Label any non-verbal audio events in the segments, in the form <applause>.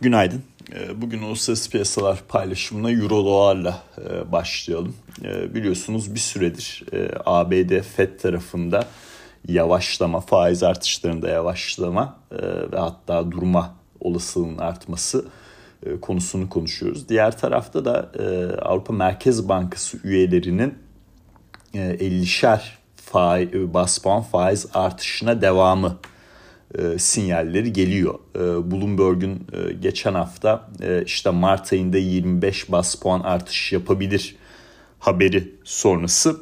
Günaydın. Ee, bugün uluslararası piyasalar paylaşımına Euro dolarla e, başlayalım. Ee, biliyorsunuz bir süredir e, ABD FED tarafında yavaşlama, faiz artışlarında yavaşlama e, ve hatta durma olasılığının artması konusunu konuşuyoruz. Diğer tarafta da Avrupa Merkez Bankası üyelerinin 50'şer faiz, bas puan faiz artışına devamı e, sinyalleri geliyor. E, Bloomberg'un e, geçen hafta işte Mart ayında 25 bas puan artış yapabilir haberi sonrası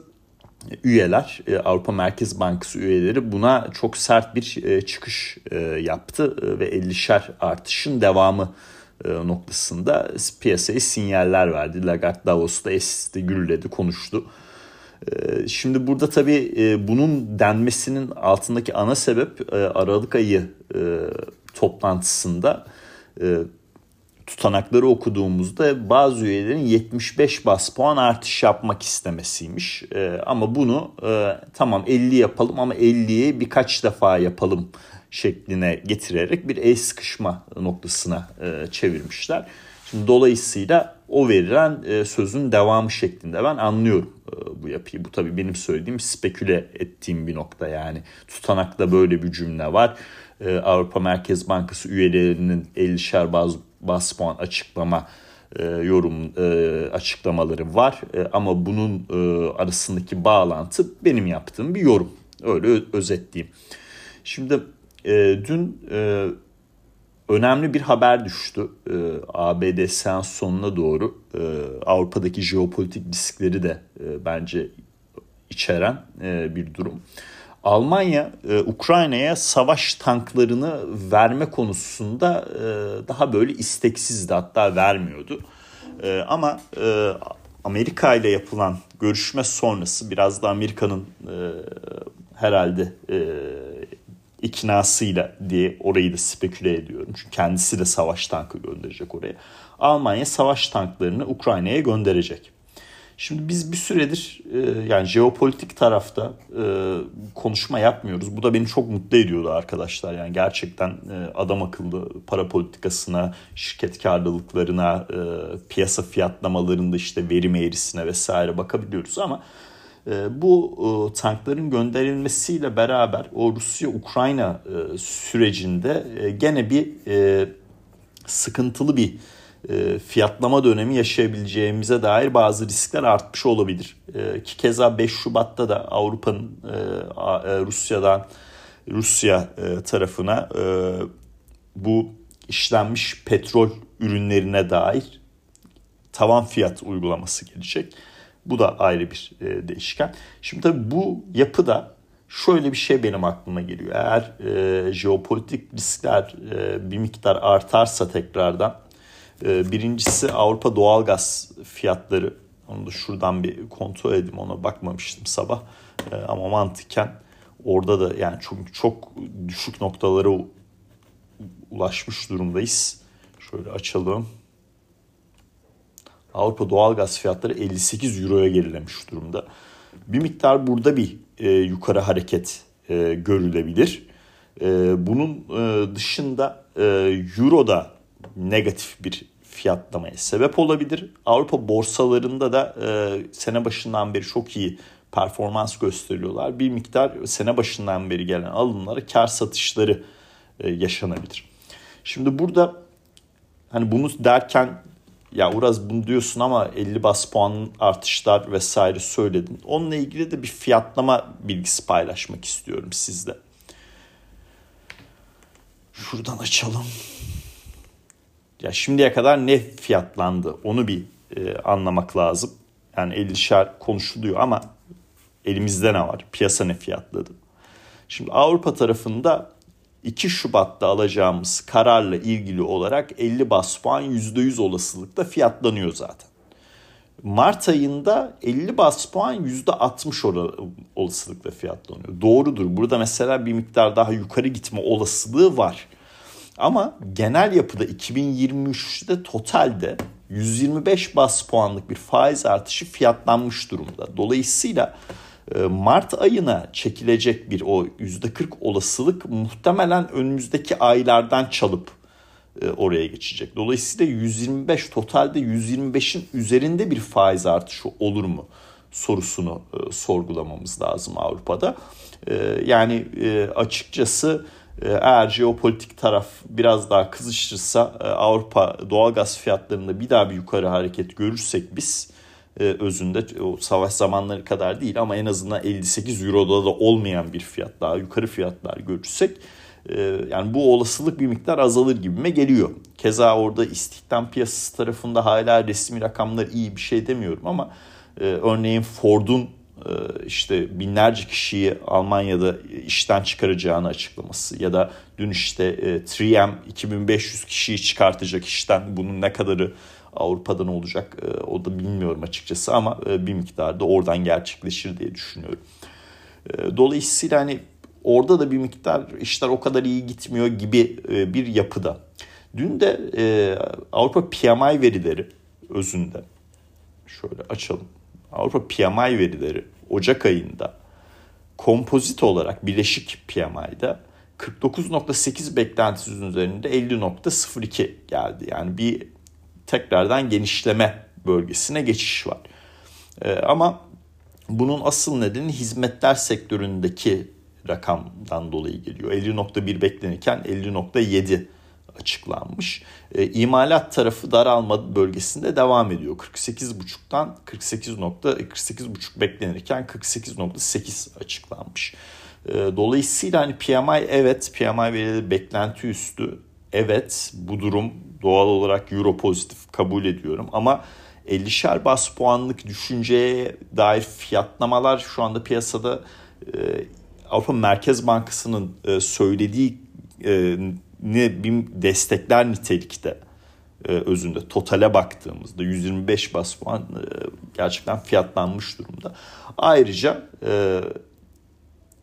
üyeler Avrupa Merkez Bankası üyeleri buna çok sert bir çıkış yaptı ve 50'şer artışın devamı noktasında piyasaya sinyaller verdi. Lagarde Davos'ta esti, gürledi, konuştu. Ee, şimdi burada tabii e, bunun denmesinin altındaki ana sebep e, Aralık ayı e, toplantısında tutanakları okuduğumuzda bazı üyelerin 75 bas puan artış yapmak istemesiymiş. Ama bunu tamam 50 yapalım ama 50'yi birkaç defa yapalım şekline getirerek bir el sıkışma noktasına çevirmişler. Şimdi dolayısıyla o verilen sözün devamı şeklinde ben anlıyorum bu yapıyı. Bu tabii benim söylediğim speküle ettiğim bir nokta yani. Tutanakta böyle bir cümle var. E, Avrupa Merkez Bankası üyelerinin 50'şer baz, bas puan açıklama e, yorum açıklamaları var. Ama bunun arasındaki bağlantı benim yaptığım bir yorum. Öyle özetleyeyim. Şimdi dün önemli bir haber düştü. E, ABD seans sonuna doğru e, Avrupa'daki jeopolitik riskleri de e, bence içeren e, bir durum. Almanya e, Ukrayna'ya savaş tanklarını verme konusunda e, daha böyle isteksizdi hatta vermiyordu. E, ama e, Amerika ile yapılan görüşme sonrası biraz da Amerika'nın e, herhalde e, iknasıyla diye orayı da speküle ediyorum. Çünkü kendisi de savaş tankı gönderecek oraya. Almanya savaş tanklarını Ukrayna'ya gönderecek. Şimdi biz bir süredir e, yani jeopolitik tarafta e, konuşma yapmıyoruz. Bu da beni çok mutlu ediyordu arkadaşlar. Yani gerçekten e, adam akıllı para politikasına, şirket karlılıklarına, piyasa fiyatlamalarında işte verim eğrisine vesaire bakabiliyoruz ama bu e, tankların gönderilmesiyle beraber o Rusya-Ukrayna e, sürecinde e, gene bir sıkıntılı bir fiyatlama dönemi yaşayabileceğimize dair bazı riskler artmış olabilir. Ki keza 5 Şubat'ta da Avrupa'nın Rusya'dan Rusya tarafına bu işlenmiş petrol ürünlerine dair tavan fiyat uygulaması gelecek. Bu da ayrı bir e, değişken. Şimdi tabii bu yapıda şöyle bir şey benim aklıma geliyor. Eğer e, jeopolitik riskler e, bir miktar artarsa tekrardan e, birincisi Avrupa doğalgaz fiyatları onu da şuradan bir kontrol edeyim ona bakmamıştım sabah e, ama mantıken orada da yani çok çok düşük noktalara ulaşmış durumdayız. Şöyle açalım. Avrupa doğalgaz fiyatları 58 euroya gerilemiş durumda. Bir miktar burada bir e, yukarı hareket e, görülebilir. E, bunun e, dışında e, euro da negatif bir fiyatlamaya sebep olabilir. Avrupa borsalarında da e, sene başından beri çok iyi performans gösteriyorlar. Bir miktar sene başından beri gelen alımlara kar satışları e, yaşanabilir. Şimdi burada hani bunu derken ya Uraz bunu diyorsun ama 50 bas puan artışlar vesaire söyledin. Onunla ilgili de bir fiyatlama bilgisi paylaşmak istiyorum sizle. Şuradan açalım. Ya şimdiye kadar ne fiyatlandı onu bir e, anlamak lazım. Yani 50'şer konuşuluyor ama elimizde ne var? Piyasa ne fiyatladı? Şimdi Avrupa tarafında 2 Şubat'ta alacağımız kararla ilgili olarak 50 bas puan %100 olasılıkla fiyatlanıyor zaten. Mart ayında 50 bas puan %60 olasılıkla fiyatlanıyor. Doğrudur. Burada mesela bir miktar daha yukarı gitme olasılığı var. Ama genel yapıda 2023'te totalde 125 bas puanlık bir faiz artışı fiyatlanmış durumda. Dolayısıyla Mart ayına çekilecek bir o %40 olasılık muhtemelen önümüzdeki aylardan çalıp e, oraya geçecek. Dolayısıyla 125 totalde 125'in üzerinde bir faiz artışı olur mu sorusunu e, sorgulamamız lazım Avrupa'da. E, yani açıkçası eğer jeopolitik taraf biraz daha kızışırsa Avrupa doğalgaz fiyatlarında bir daha bir yukarı hareket görürsek biz e, özünde o savaş zamanları kadar değil ama en azından 58 Euro'da da olmayan bir fiyat daha yukarı fiyatlar görürsek yani bu olasılık bir miktar azalır gibime geliyor. Keza orada istihdam piyasası tarafında hala resmi rakamlar iyi bir şey demiyorum ama örneğin Ford'un işte binlerce kişiyi Almanya'da işten çıkaracağını açıklaması ya da dün işte 3M 2500 kişiyi çıkartacak işten bunun ne kadarı Avrupa'dan olacak o da bilmiyorum açıkçası ama bir miktarda oradan gerçekleşir diye düşünüyorum. Dolayısıyla hani orada da bir miktar işler o kadar iyi gitmiyor gibi bir yapıda. Dün de Avrupa PMI verileri özünde şöyle açalım. Avrupa PMI verileri Ocak ayında kompozit olarak bileşik PMI'da 49.8 beklentisinin üzerinde 50.02 geldi. Yani bir tekrardan genişleme bölgesine geçiş var. Ee, ama bunun asıl nedeni hizmetler sektöründeki rakamdan dolayı geliyor. 50.1 beklenirken 50.7 açıklanmış. E, imalat tarafı daralma bölgesinde devam ediyor. 48.5'tan 48.48.5 beklenirken 48.8 açıklanmış. E, dolayısıyla hani PMI evet PMI verileri beklenti üstü. Evet bu durum doğal olarak euro pozitif kabul ediyorum ama 50'şer bas puanlık düşünceye dair fiyatlamalar şu anda piyasada e, Avrupa Merkez Bankası'nın e, söylediği e, ne bir destekler nitelikte e, özünde totale baktığımızda 125 bas puan e, gerçekten fiyatlanmış durumda. Ayrıca e,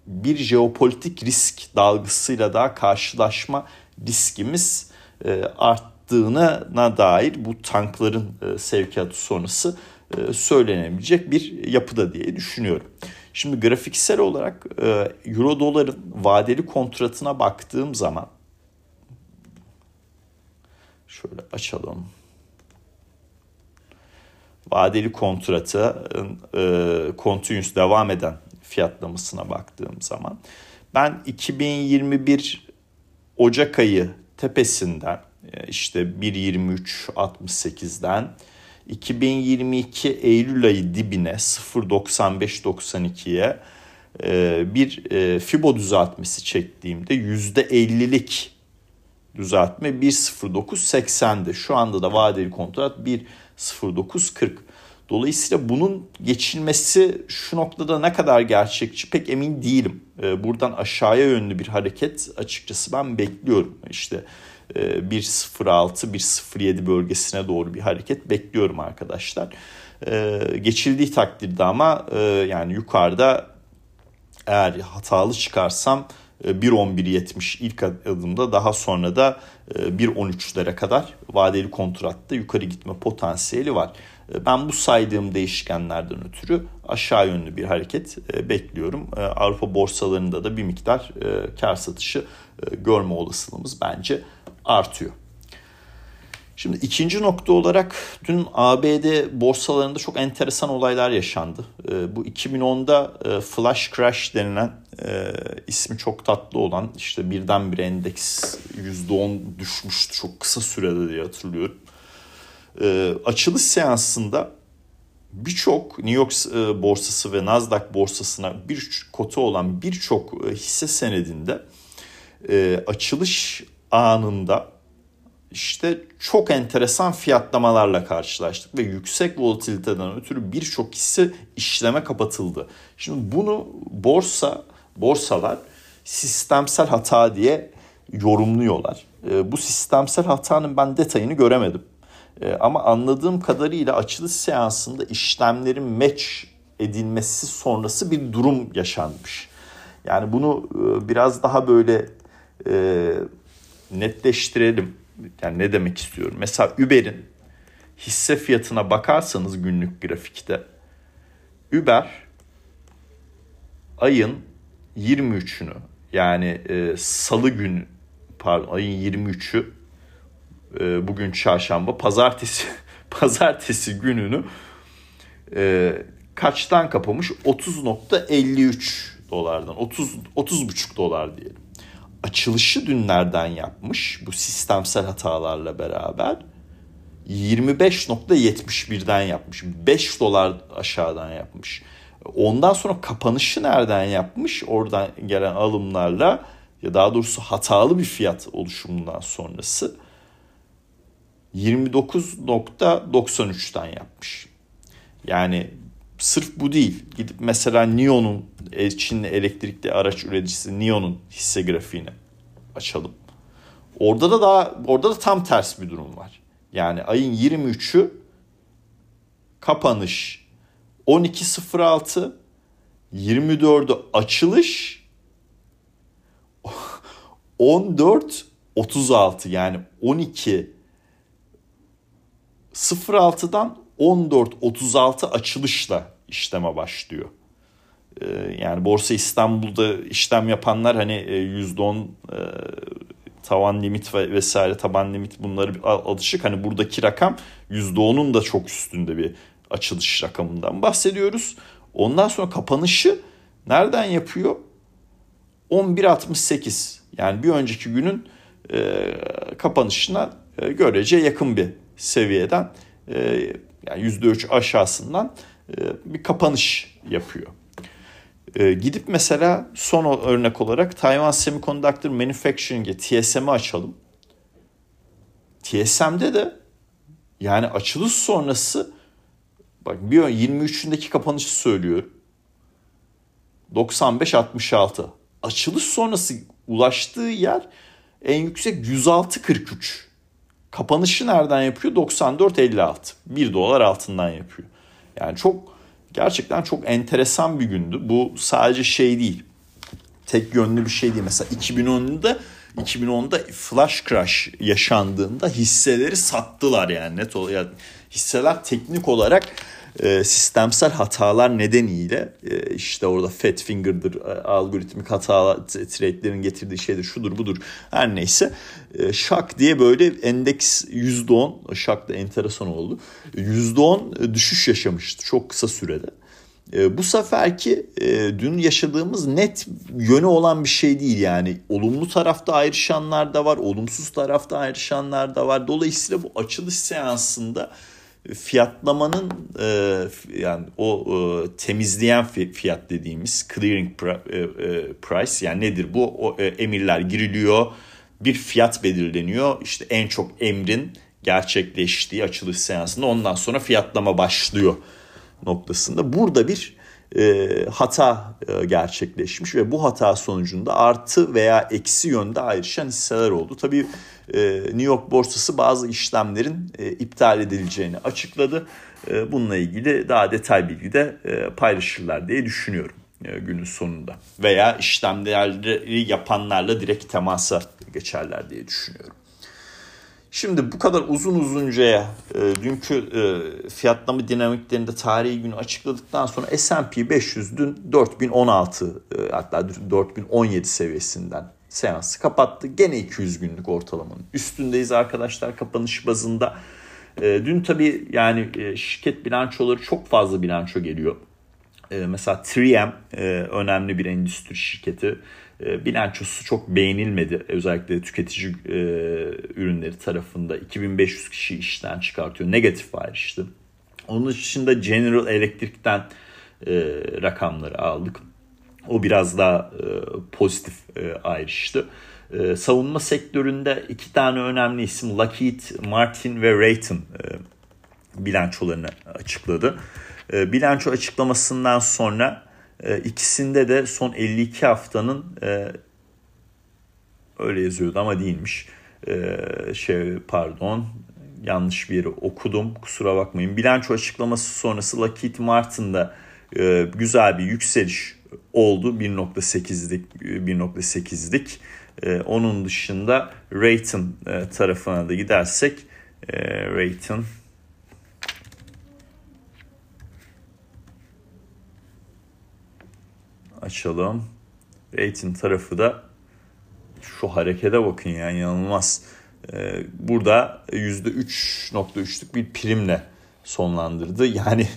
bir jeopolitik risk dalgasıyla daha karşılaşma riskimiz e, arttığına dair bu tankların e, sevkiyatı sonrası e, söylenebilecek bir yapıda diye düşünüyorum. Şimdi grafiksel olarak e, euro doların vadeli kontratına baktığım zaman Şöyle açalım. Vadeli kontratı e, continuous devam eden fiyatlamasına baktığım zaman ben 2021 Ocak ayı tepesinden e, işte 1.23.68'den 2022 Eylül ayı dibine 0.95-92'ye e, bir e, Fibo düzeltmesi çektiğimde %50'lik düzeltme 1.09.80'di. Şu anda da vadeli kontrat 1.09.40. Dolayısıyla bunun geçilmesi şu noktada ne kadar gerçekçi pek emin değilim. Ee, buradan aşağıya yönlü bir hareket açıkçası ben bekliyorum. İşte 1.06, e, 1.07 bölgesine doğru bir hareket bekliyorum arkadaşlar. Ee, geçildiği takdirde ama e, yani yukarıda eğer hatalı çıkarsam 1.11.70 ilk adımda daha sonra da 1.13'lere kadar vadeli kontratta yukarı gitme potansiyeli var. E, ben bu saydığım değişkenlerden ötürü aşağı yönlü bir hareket e, bekliyorum. E, Avrupa borsalarında da bir miktar kar satışı görme olasılığımız bence artıyor. Şimdi ikinci nokta olarak dün ABD borsalarında çok enteresan olaylar yaşandı. Bu 2010'da e, flash crash denilen ismi çok tatlı olan işte birdenbire endeks %10 düşmüştü çok kısa sürede diye hatırlıyorum. E, açılış seansında birçok New York e, borsası ve Nasdaq borsasına bir kotu olan birçok e, hisse senedinde e, açılış anında işte çok enteresan fiyatlamalarla karşılaştık ve yüksek volatiliteden ötürü birçok hisse işleme kapatıldı. Şimdi bunu borsa borsalar sistemsel hata diye yorumluyorlar. E, bu sistemsel hatanın ben detayını göremedim. E, ama anladığım kadarıyla açılış seansında işlemlerin match edilmesi sonrası bir durum yaşanmış. Yani bunu e, biraz daha böyle e, netleştirelim yani ne demek istiyorum? Mesela Uber'in hisse fiyatına bakarsanız günlük grafikte Uber ayın 23'ünü yani e, salı günü pardon ayın 23'ü e, bugün çarşamba pazartesi <laughs> pazartesi gününü e, kaçtan kapamış? 30.53 dolardan 30 30,5 dolar diyelim. Açılışı dünlerden yapmış bu sistemsel hatalarla beraber 25.71'den yapmış. 5 dolar aşağıdan yapmış. Ondan sonra kapanışı nereden yapmış? Oradan gelen alımlarla ya daha doğrusu hatalı bir fiyat oluşumundan sonrası 29.93'ten yapmış. Yani sırf bu değil. Gidip mesela NIO'nun Çinli elektrikli araç üreticisi NIO'nun hisse grafiğini açalım. Orada da daha orada da tam ters bir durum var. Yani ayın 23'ü kapanış 12.06 24'ü açılış 14.36 yani 12 06'dan 14.36 açılışla işleme başlıyor. Ee, yani Borsa İstanbul'da işlem yapanlar hani %10 e, e, tavan limit ve vesaire taban limit bunları alışık. Hani buradaki rakam %10'un da çok üstünde bir açılış rakamından bahsediyoruz. Ondan sonra kapanışı nereden yapıyor? 11.68 yani bir önceki günün e, kapanışına görece yakın bir seviyeden e, yani %3 aşağısından e, bir kapanış yapıyor. E, gidip mesela son örnek olarak Taiwan Semiconductor Manufacturing'e TSM'i açalım. TSM'de de yani açılış sonrası bak bir 23'ündeki kapanışı söylüyorum. 95-66. Açılış sonrası ulaştığı yer en yüksek 106-43. Kapanışı nereden yapıyor? 94.56. 1 dolar altından yapıyor. Yani çok gerçekten çok enteresan bir gündü. Bu sadece şey değil. Tek yönlü bir şey değil. Mesela 2010'da 2010'da flash crash yaşandığında hisseleri sattılar yani net olarak. Hisseler teknik olarak e, sistemsel hatalar nedeniyle e, işte orada fat finger'dır, e, algoritmik hata trade'lerin getirdiği şeydir, şudur budur her neyse e, şak diye böyle endeks %10 şak da enteresan oldu. %10 düşüş yaşamıştı çok kısa sürede. Bu seferki e, dün yaşadığımız net yönü olan bir şey değil yani. Olumlu tarafta ayrışanlar da var, olumsuz tarafta ayrışanlar da var. Dolayısıyla bu açılış seansında fiyatlamanın e, yani o e, temizleyen fiyat dediğimiz clearing e, e, price yani nedir bu? O, e, emirler giriliyor, bir fiyat belirleniyor. İşte en çok emrin gerçekleştiği açılış seansında ondan sonra fiyatlama başlıyor noktasında. Burada bir e, hata e, gerçekleşmiş ve bu hata sonucunda artı veya eksi yönde ayrışan hisseler oldu. Tabii e, New York borsası bazı işlemlerin e, iptal edileceğini açıkladı. E, bununla ilgili daha detay bilgi de e, paylaşırlar diye düşünüyorum e, günün sonunda. Veya işlemleri yapanlarla direkt temasa geçerler diye düşünüyorum. Şimdi bu kadar uzun uzuncaya e, dünkü e, fiyatlama dinamiklerinde tarihi günü açıkladıktan sonra S&P 500 dün 4016 e, hatta 4017 seviyesinden seansı kapattı. Gene 200 günlük ortalamanın üstündeyiz arkadaşlar kapanış bazında. E, dün tabii yani e, şirket bilançoları çok fazla bilanço geliyor. E, mesela 3M e, önemli bir endüstri şirketi e, bilançosu çok beğenilmedi. Özellikle tüketici ürünleri tarafında 2500 kişi işten çıkartıyor. Negatif ayrıştı. Onun dışında General Electric'ten rakamları aldık. O biraz daha pozitif e, ayrıştı. Savunma sektöründe iki tane önemli isim Lockheed Martin ve Raytheon bilançolarını açıkladı. E, bilanço açıklamasından sonra e, ikisinde de son 52 haftanın e, öyle yazıyordu ama değilmiş. E, şey pardon yanlış bir yeri okudum kusura bakmayın. Bilanço açıklaması sonrası Lockheed Martin'da güzel bir yükseliş oldu 1.8'lik 1.8'lik. E, onun dışında Raytheon tarafına da gidersek e, Raytheon açalım. Raytheon tarafı da şu harekete bakın yani inanılmaz. e, burada %3.3'lük bir primle sonlandırdı. Yani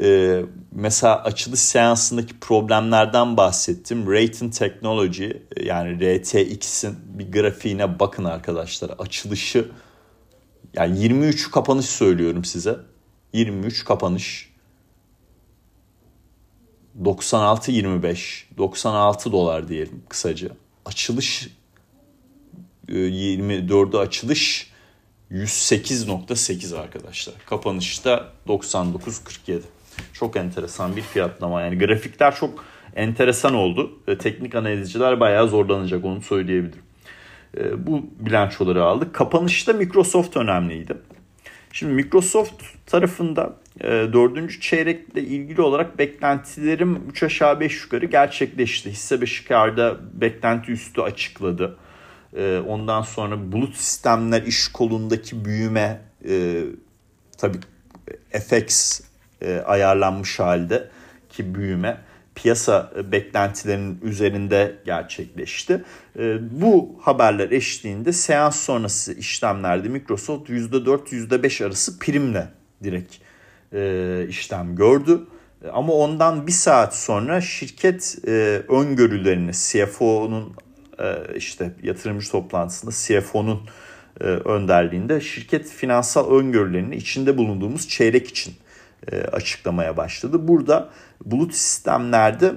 e, mesela açılış seansındaki problemlerden bahsettim. Rating Technology yani RTX'in bir grafiğine bakın arkadaşlar. Açılışı yani 23 kapanış söylüyorum size. 23 kapanış 96-25 96 dolar diyelim kısaca. Açılış 24'ü açılış 108.8 arkadaşlar. Kapanışta 99.47. Çok enteresan bir fiyatlama. Yani grafikler çok enteresan oldu. Teknik analizciler bayağı zorlanacak onu söyleyebilirim. E, bu bilançoları aldık. Kapanışta Microsoft önemliydi. Şimdi Microsoft tarafında dördüncü çeyrekle ilgili olarak beklentilerim 3 aşağı 5 yukarı gerçekleşti. Hisse Beşikar'da beklenti üstü açıkladı. E, ondan sonra bulut sistemler iş kolundaki büyüme e, tabii FX e, ayarlanmış halde ki büyüme piyasa beklentilerinin üzerinde gerçekleşti. E, bu haberler eşliğinde seans sonrası işlemlerde Microsoft %4 %5 arası primle direkt e, işlem gördü. Ama ondan bir saat sonra şirket öngörülerini CFO'nun işte yatırımcı toplantısında CFO'nun önderliğinde şirket finansal öngörülerini içinde bulunduğumuz çeyrek için açıklamaya başladı. Burada bulut sistemlerde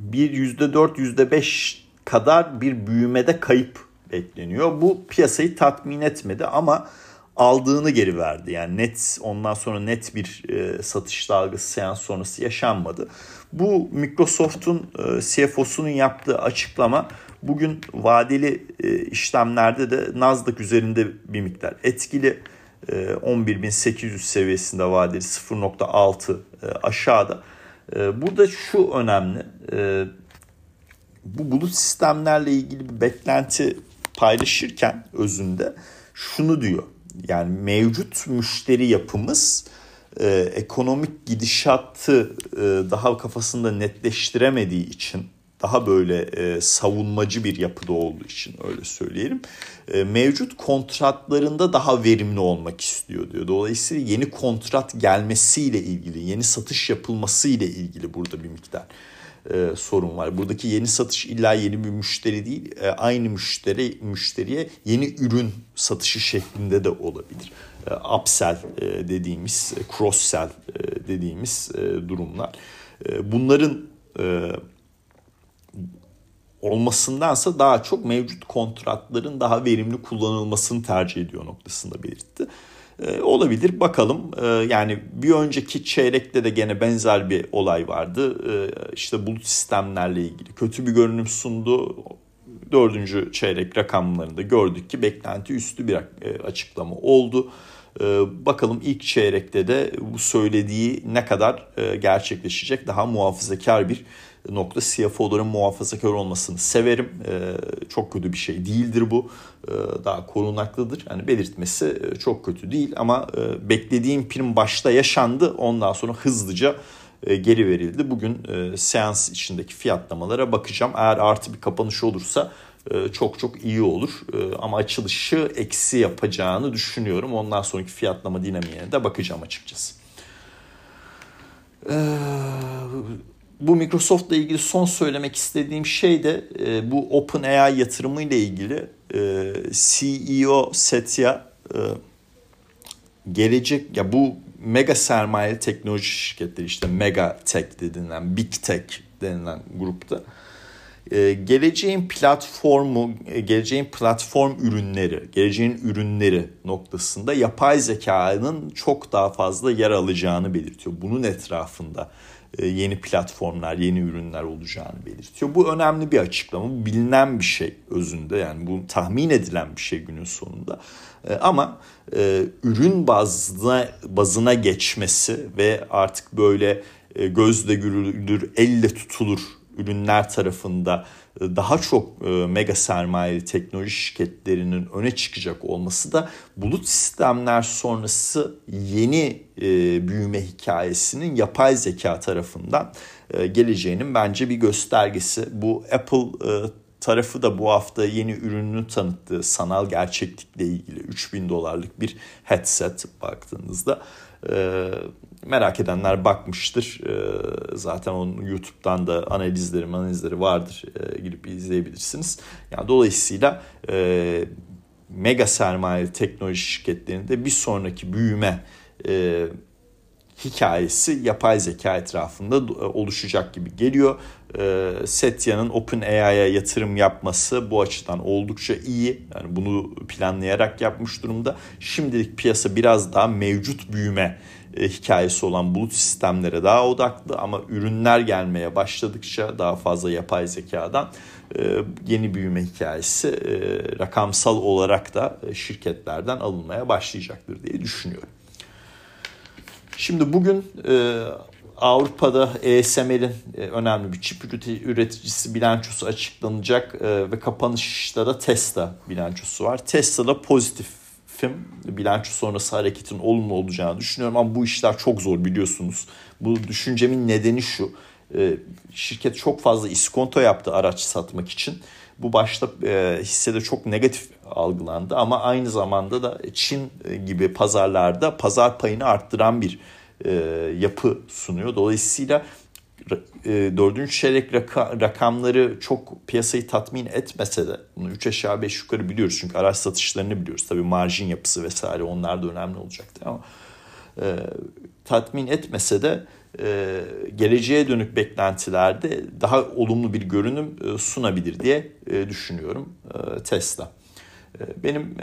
bir %4 %5 kadar bir büyümede kayıp bekleniyor. Bu piyasayı tatmin etmedi ama aldığını geri verdi. Yani net ondan sonra net bir e, satış dalgası seans sonrası yaşanmadı. Bu Microsoft'un e, CFO'sunun yaptığı açıklama bugün vadeli e, işlemlerde de Nasdaq üzerinde bir miktar etkili. 11.800 ee, seviyesinde vadeli 0.6 e, aşağıda. Ee, burada şu önemli. Bu bulut sistemlerle ilgili bir beklenti paylaşırken özünde şunu diyor. Yani mevcut müşteri yapımız e, ekonomik gidişatı e, daha kafasında netleştiremediği için daha böyle e, savunmacı bir yapıda olduğu için öyle söyleyelim. E, mevcut kontratlarında daha verimli olmak istiyor diyor. Dolayısıyla yeni kontrat gelmesiyle ilgili, yeni satış yapılmasıyla ilgili burada bir miktar e, sorun var. Buradaki yeni satış illa yeni bir müşteri değil, e, aynı müşteri müşteriye yeni ürün satışı şeklinde de olabilir. E, upsell e, dediğimiz, e, cross sell e, dediğimiz e, durumlar. E, bunların e, olmasındansa daha çok mevcut kontratların daha verimli kullanılmasını tercih ediyor noktasında belirtti. Ee, olabilir. Bakalım. Ee, yani bir önceki çeyrekte de gene benzer bir olay vardı. Ee, işte bulut sistemlerle ilgili kötü bir görünüm sundu. Dördüncü çeyrek rakamlarında gördük ki beklenti üstü bir e, açıklama oldu. Bakalım ilk çeyrekte de bu söylediği ne kadar e, gerçekleşecek? Daha muhafazakar bir nokta CFO'ların muhafazakar olmasını severim. Ee, çok kötü bir şey değildir bu. Ee, daha korunaklıdır. Yani belirtmesi e, çok kötü değil ama e, beklediğim prim başta yaşandı. Ondan sonra hızlıca e, geri verildi. Bugün seans içindeki fiyatlamalara bakacağım. Eğer artı bir kapanış olursa çok çok iyi olur. Ama açılışı eksi yapacağını düşünüyorum. Ondan sonraki fiyatlama dinamiğine de bakacağım açıkçası. Bu Microsoft'la ilgili son söylemek istediğim şey de e, bu OpenAI yatırımı ile ilgili e, CEO Satya e, gelecek ya bu mega sermayeli teknoloji şirketleri işte mega tech denilen big tech denilen grupta e, geleceğin platformu, e, geleceğin platform ürünleri, geleceğin ürünleri noktasında yapay zekanın çok daha fazla yer alacağını belirtiyor. Bunun etrafında yeni platformlar, yeni ürünler olacağını belirtiyor. Bu önemli bir açıklama. Bu bilinen bir şey özünde. Yani bu tahmin edilen bir şey günün sonunda. E, ama e, ürün bazına, bazına geçmesi ve artık böyle gözle görülür, elle tutulur ürünler tarafında daha çok mega sermayeli teknoloji şirketlerinin öne çıkacak olması da bulut sistemler sonrası yeni büyüme hikayesinin yapay zeka tarafından geleceğinin bence bir göstergesi. Bu Apple tarafı da bu hafta yeni ürününü tanıttığı sanal gerçeklikle ilgili 3000 dolarlık bir headset baktığınızda e, merak edenler bakmıştır. E, zaten onun YouTube'dan da analizleri analizleri vardır. E, girip izleyebilirsiniz. Yani dolayısıyla mega sermaye teknoloji şirketlerinde bir sonraki büyüme e, hikayesi yapay zeka etrafında e, oluşacak gibi geliyor. E, Setya'nın OpenAI'ya yatırım yapması bu açıdan oldukça iyi. Yani bunu planlayarak yapmış durumda. Şimdilik piyasa biraz daha mevcut büyüme e, hikayesi olan bulut sistemlere daha odaklı ama ürünler gelmeye başladıkça daha fazla yapay zekadan yeni büyüme hikayesi rakamsal olarak da şirketlerden alınmaya başlayacaktır diye düşünüyorum. Şimdi bugün e, Avrupa'da ASML'in e, önemli bir çip üreticisi bilançosu açıklanacak e, ve kapanışta da Tesla bilançosu var. Tesla'da pozitif bilanço sonrası hareketin olumlu olacağını düşünüyorum ama bu işler çok zor biliyorsunuz. Bu düşüncemin nedeni şu. E, şirket çok fazla iskonto yaptı araç satmak için. Bu başta e, hissede çok negatif algılandı ama aynı zamanda da Çin gibi pazarlarda pazar payını arttıran bir e, yapı sunuyor. Dolayısıyla e, dördüncü çeyrek raka, rakamları çok piyasayı tatmin etmese de bunu 3 aşağı 5 yukarı biliyoruz. Çünkü araç satışlarını biliyoruz. Tabii marjin yapısı vesaire onlar da önemli olacaktı ama e, tatmin etmese de e, geleceğe dönük beklentilerde daha olumlu bir görünüm e, sunabilir diye e, düşünüyorum Tesla. Benim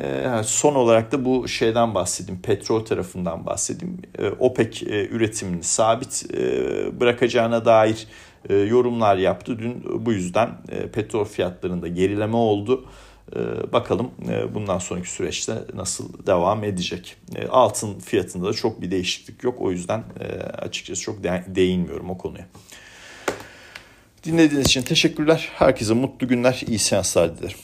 son olarak da bu şeyden bahsedeyim, petrol tarafından bahsedeyim. OPEC üretimini sabit bırakacağına dair yorumlar yaptı. Dün bu yüzden petrol fiyatlarında gerileme oldu. Bakalım bundan sonraki süreçte nasıl devam edecek. Altın fiyatında da çok bir değişiklik yok. O yüzden açıkçası çok değinmiyorum o konuya. Dinlediğiniz için teşekkürler. Herkese mutlu günler, iyi seanslar dilerim.